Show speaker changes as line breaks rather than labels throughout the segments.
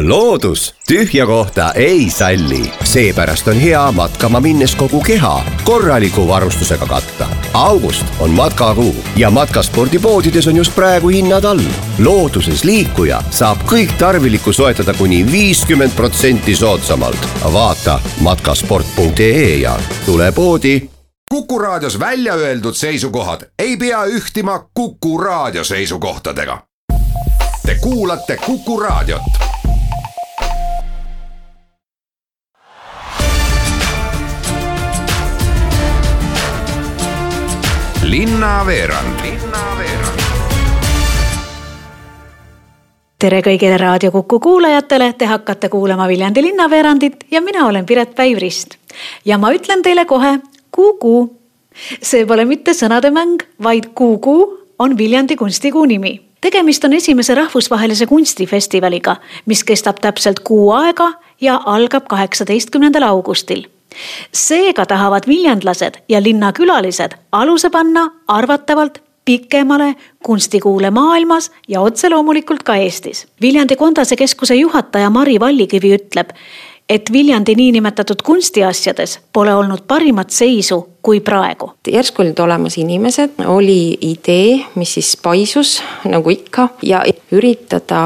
loodus tühja kohta ei salli, seepärast on hea matkama minnes kogu keha korraliku varustusega katta. august on matkakuu ja matkaspordipoodides on just praegu hinnad all. looduses liikuja saab kõik tarviliku soetada kuni viiskümmend protsenti soodsamalt. vaata matkasport.ee ja tule poodi.
kuku raadios välja öeldud seisukohad ei pea ühtima Kuku raadio seisukohtadega. Te kuulate Kuku raadiot linnaveerand
tere kõigile Raadio Kuku kuulajatele, te hakkate kuulama Viljandi linnaveerandit ja mina olen Piret Päivrist. ja ma ütlen teile kohe Kuku. see pole mitte sõnademäng, vaid Kuku on Viljandi kunstikuu nimi. tegemist on esimese rahvusvahelise kunstifestivaliga, mis kestab täpselt kuu aega ja algab kaheksateistkümnendal augustil seega tahavad viljandlased ja linnakülalised aluse panna arvatavalt pikemale kunstikuule maailmas ja otse loomulikult ka Eestis. Viljandi Kondase keskuse juhataja Mari Vallikivi ütleb, et Viljandi niinimetatud kunstiasjades pole olnud parimat seisu kui praegu.
järsku olid olemas inimesed, oli idee, mis siis paisus nagu ikka ja üritada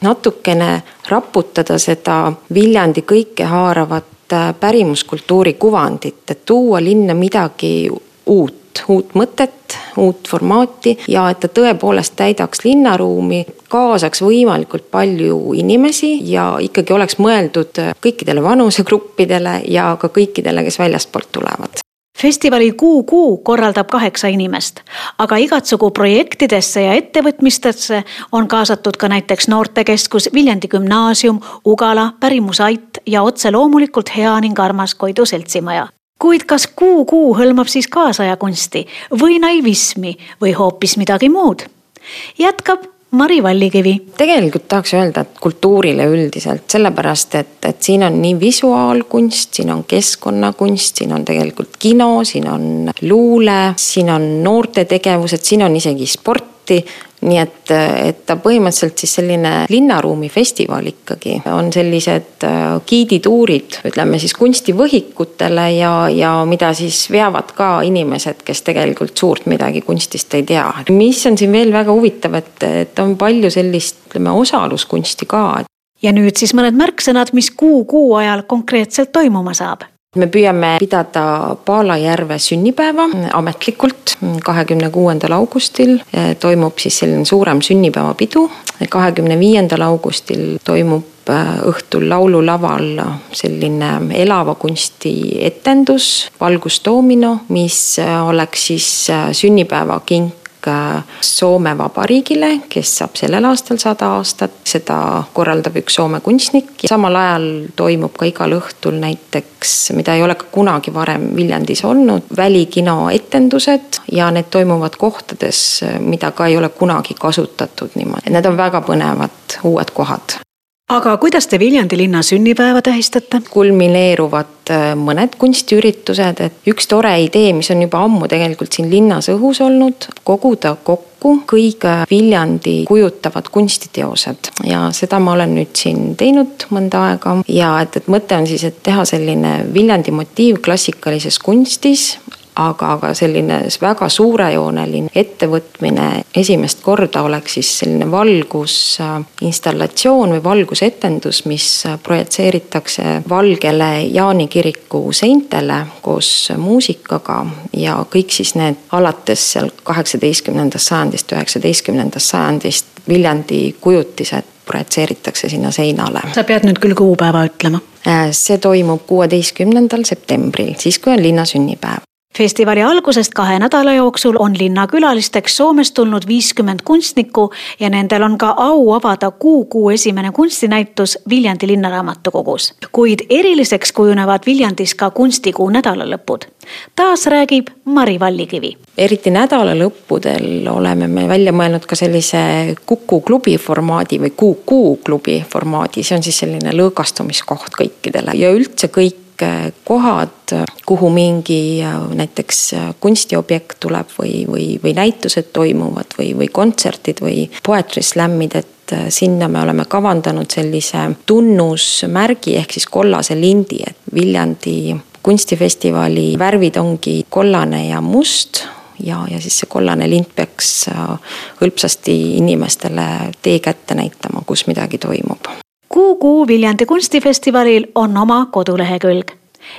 natukene raputada seda Viljandi kõikehaaravat Äh, pärimuskultuuri kuvandit, et tuua linna midagi uut, uut mõtet, uut formaati ja et ta tõepoolest täidaks linnaruumi, kaasaks võimalikult palju inimesi ja ikkagi oleks mõeldud kõikidele vanusegruppidele ja ka kõikidele, kes väljastpoolt tulevad
festivali Kuu Kuu korraldab kaheksa inimest, aga igatsugu projektidesse ja ettevõtmistesse on kaasatud ka näiteks noortekeskus, Viljandi gümnaasium, Ugala, Pärimusait ja otse loomulikult hea ning armas Koidu seltsimaja kuid kas Kuu Kuu hõlmab siis kaasaja kunsti või naivismi või hoopis midagi muud? jätkab Mari Vallikivi.
tegelikult tahaks öelda, et kultuurile üldiselt, sellepärast et, et siin on nii visuaalkunst, siin on keskkonnakunst, siin on tegelikult kino, siin on luule, siin on noortetegevused, siin on isegi sporti nii et, et ta põhimõtteliselt siis selline linnaruumi festival ikkagi on sellised äh, giidituurid, ütleme siis kunstivõhikutele ja, ja mida siis veavad ka inimesed, kes tegelikult suurt midagi kunstist ei tea. mis on siin veel väga huvitav, et, et on palju sellist, ütleme osaluskunsti ka.
ja nüüd siis mõned märksõnad, mis kuu kuu ajal konkreetselt toimuma saab
me püüame pidada Paalajärve sünnipäeva ametlikult. kahekümne kuuendal augustil toimub siis selline suurem sünnipäevapidu. kahekümne viiendal augustil toimub äh, õhtul laululaval selline elava kunsti etendus, valgusdoomino, mis äh, oleks siis sünnipäevakink Soome Vabariigile, kes saab sellel aastal sada aastat, seda korraldab üks Soome kunstnik. samal ajal toimub ka igal õhtul näiteks, mida ei ole ka kunagi varem Viljandis olnud, välikino etendused ja need toimuvad kohtades, mida ka ei ole kunagi kasutatud niimoodi. Need on väga põnevad uued kohad
aga kuidas te Viljandi linna sünnipäeva tähistate?
kulmineeruvad äh, mõned kunstiüritused, et üks tore idee, mis on juba ammu tegelikult siin linnas õhus olnud, koguda kokku kõik Viljandi kujutavad kunstiteosed ja seda ma olen nüüd siin teinud mõnda aega ja et, et mõte on siis, et teha selline Viljandi motiiv klassikalises kunstis aga, aga selline väga suurejooneline ettevõtmine esimest korda oleks siis selline valgusinstallatsioon või valgusetendus, mis projitseeritakse valgele Jaani kiriku seintele koos muusikaga ja kõik siis need alates seal kaheksateistkümnendast sajandist, üheksateistkümnendast sajandist Viljandi kujutised projitseeritakse sinna seinale.
sa pead nüüd küll kuupäeva ütlema.
see toimub kuueteistkümnendal septembril, siis kui on linna sünnipäev
festivali algusest kahe nädala jooksul on linnakülalisteks Soomest tulnud viiskümmend kunstnikku ja nendel on ka au avada kuu kuu esimene kunstinäitus Viljandi linnaraamatukogus. kuid eriliseks kujunevad Viljandis ka kunstikuu nädalalõpud. taas räägib Mari Vallikivi.
eriti nädalalõppudel oleme me välja mõelnud ka sellise Kuku klubi formaadi või Kuku klubi formaadi, see on siis selline lõõgastumiskoht kõikidele ja üldse kõik kohad, kuhu mingi näiteks kunstiobjekt tuleb või, või, või näitused toimuvad või, või kontserdid või poetry slam'id, et sinna me oleme kavandanud sellise tunnusmärgi ehk siis kollase lindi, et Viljandi kunstifestivali värvid ongi kollane ja must ja, ja siis see kollane lint peaks hõlpsasti inimestele tee kätte näitama, kus midagi toimub.
Kuu-Kuu Viljandi kunstifestivalil on oma kodulehekülg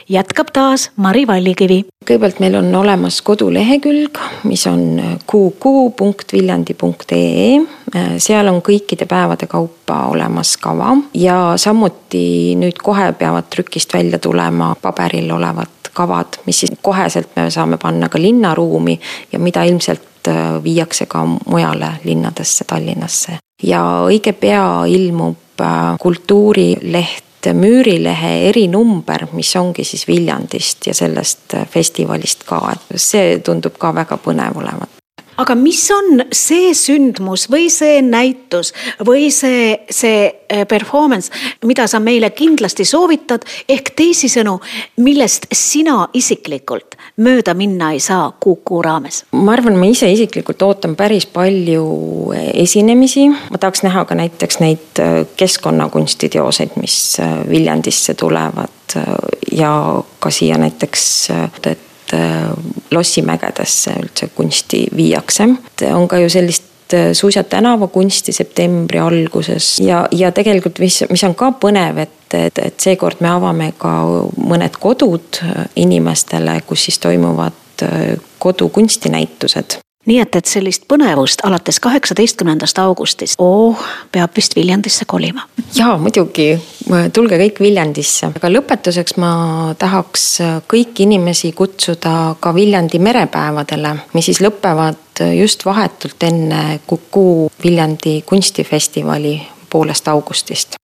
jätkab taas Mari Vallikivi.
kõigepealt meil on olemas kodulehekülg, mis on kuukuu.viljandi.ee. seal on kõikide päevade kaupa olemas kava ja samuti nüüd kohe peavad trükist välja tulema paberil olevad kavad, mis siis koheselt me saame panna ka linnaruumi ja mida ilmselt äh, viiakse ka mujale linnadesse, Tallinnasse. ja õige pea ilmub äh, kultuurileht Müürilehe erinumber, mis ongi siis Viljandist ja sellest festivalist ka, et see tundub ka väga põnev olevat
aga mis on see sündmus või see näitus või see, see äh, performance, mida sa meile kindlasti soovitad, ehk teisisõnu, millest sina isiklikult mööda minna ei saa Kuku raames?
ma arvan, ma ise isiklikult ootan päris palju esinemisi, ma tahaks näha ka näiteks neid äh, keskkonnakunstiteoseid, mis äh, Viljandisse tulevad ja ka siia näiteks, et Äh, lossimägedesse üldse kunsti viiakse. on ka ju sellist äh, suisa tänavakunsti septembri alguses ja, ja tegelikult, mis, mis on ka põnev, et, et, et seekord me avame ka mõned kodud äh, inimestele, kus siis toimuvad kodukunstinäitused
nii et, et sellist põnevust alates kaheksateistkümnendast augustist, oh, peab vist Viljandisse kolima.
jaa, muidugi, tulge kõik Viljandisse, aga lõpetuseks ma tahaks kõiki inimesi kutsuda ka Viljandi merepäevadele, mis siis lõpevad just vahetult enne Kuku Viljandi kunstifestivali poolest augustist.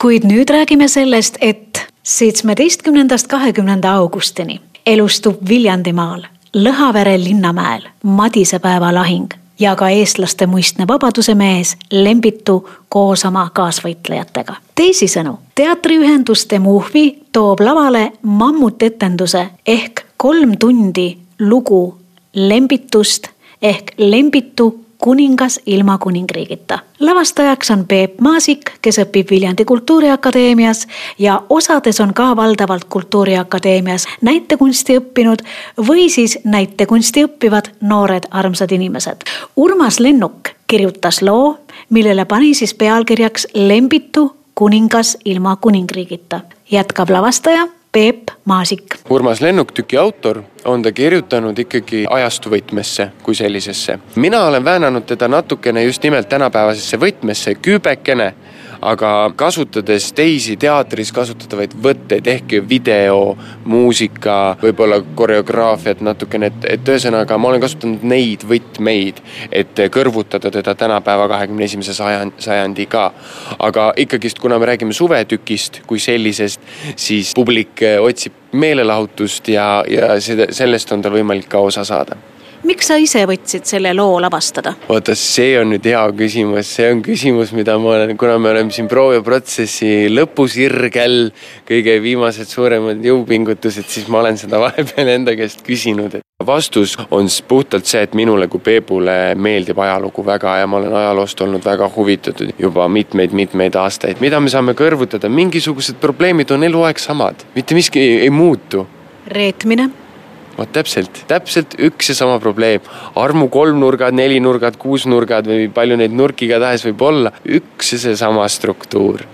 kuid nüüd räägime sellest, et seitsmeteistkümnendast kahekümnenda augustini elustub Viljandimaal Lõhavere linnamäel Madisepäeva lahing ja ka eestlaste muistne vabaduse mees Lembitu koos oma kaasvõitlejatega. teisisõnu, teatriühendus Demuhvi toob lavale mammutetenduse ehk kolm tundi lugu Lembitust ehk Lembitu kuningas ilma kuningriigita. lavastajaks on Peep Maasik, kes õpib Viljandi Kultuuriakadeemias ja osades on ka valdavalt Kultuuriakadeemias näitekunsti õppinud või siis näitekunsti õppivad noored armsad inimesed. Urmas Lennuk kirjutas loo, millele pani siis pealkirjaks Lembitu kuningas ilma kuningriigita. jätkab lavastaja Peep Maasik.
Urmas Lennuk-tüki autor on ta kirjutanud ikkagi ajastu võtmesse kui sellisesse. mina olen väänanud teda natukene just nimelt tänapäevasesse võtmesse, küübekene aga kasutades teisi teatris kasutatavaid võtteid ehk video, muusika, võib-olla koreograafiat natukene, et, et ühesõnaga ma olen kasutanud neid võtmeid, et kõrvutada teda tänapäeva kahekümne esimese sajand, sajandiga. aga ikkagist, kuna me räägime suvetükist kui sellisest, siis publik otsib meelelahutust ja, ja seda, sellest on tal võimalik ka osa saada
miks sa ise võtsid selle loo lavastada?
oota, see on nüüd hea küsimus, see on küsimus, mida ma olen, kuna me oleme siin prooviprotsessi lõpusirgel, kõige viimased suuremad jõupingutused, siis ma olen seda vahepeal enda käest küsinud, et vastus on puhtalt see, et minule kui Peebule meeldib ajalugu väga ja ma olen ajaloost olnud väga huvitatud juba mitmeid-mitmeid aastaid. mida me saame kõrvutada, mingisugused probleemid on eluaeg samad, mitte miski ei, ei muutu.
reetmine
vot täpselt, täpselt üks ja sama probleem. armu kolmnurgad, nelinurgad, kuusnurgad või palju neid nurki igatahes võib olla, üks ja seesama struktuur,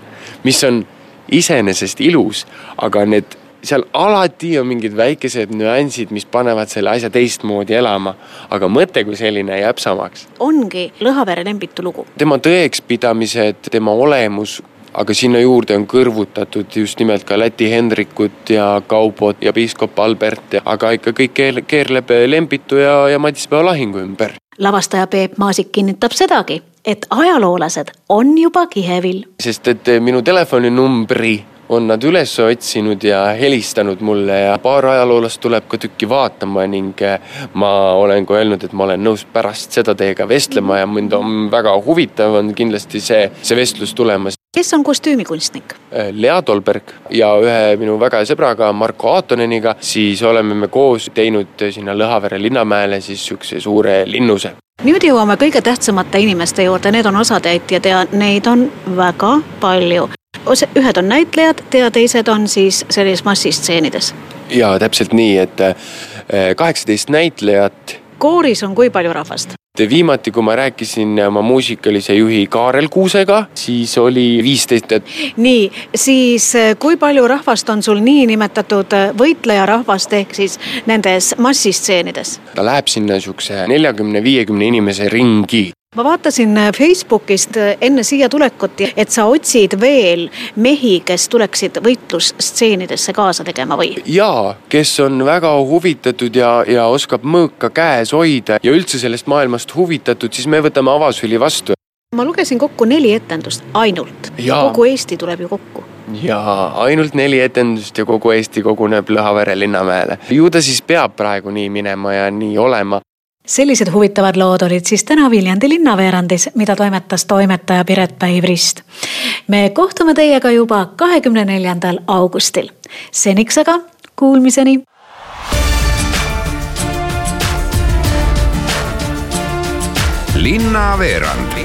mis on iseenesest ilus, aga need seal alati on mingid väikesed nüansid, mis panevad selle asja teistmoodi elama. aga mõte kui selline jääb samaks.
ongi Lõhavere Lembitu lugu.
tema tõekspidamised, tema olemus aga sinna juurde on kõrvutatud just nimelt ka Läti Hendrikut ja Kaubot ja piiskop Albert, aga ikka kõik keerleb Lembitu ja, ja Madispäeva lahingu ümber.
lavastaja Peep Maasik kinnitab sedagi, et ajaloolased on juba kihevil.
sest et minu telefoninumbri on nad üles otsinud ja helistanud mulle ja paar ajaloolast tuleb ka tükki vaatama ning eh, ma olen ka öelnud, et ma olen nõus pärast seda teiega vestlema ja mind on väga huvitav on kindlasti see, see vestlus tulemas.
Kes on kostüümikunstnik?
Eh, Lea Tolberg ja ühe minu väga hea sõbraga Marko Aatoneniga, siis oleme me koos teinud sinna Lõhavere linnamäele siis sihukese suure linnuse
nüüd jõuame kõige tähtsamate inimeste juurde, need on osatäitjad ja neid on väga palju. ühed on näitlejad ja teised on siis sellises massistseenides.
ja täpselt nii, et eh, kaheksateist näitlejat.
Kooris on kui palju rahvast?
viimati, kui ma rääkisin oma muusikalise juhi Kaarel Kuusega, siis oli viisteist.
nii, siis eh, kui palju rahvast on sul niinimetatud eh, võitlejarahvast ehk siis nendes massistseenides?
ta läheb sinna sihukese neljakümne, viiekümne inimese ringi
ma vaatasin äh, Facebookist äh, enne siia tulekut, et sa otsid veel mehi, kes tuleksid võitlusstseenidesse kaasa tegema või?
jaa, kes on väga huvitatud ja, ja oskab mõõka käes hoida ja üldse sellest maailmast huvitatud, siis me võtame avasüli vastu.
ma lugesin kokku neli etendust ainult. kogu Eesti tuleb ju kokku
jaa, ainult neli etendust ja kogu Eesti koguneb Lõhavere linnamäele. ju ta siis peab praegu nii minema ja nii olema
sellised huvitavad lood olid siis täna Viljandi linnaveerandis, mida toimetas toimetaja Piret Päiv-Rist. me kohtume teiega juba kahekümne neljandal augustil. seniks aga kuulmiseni.
linnaveerand.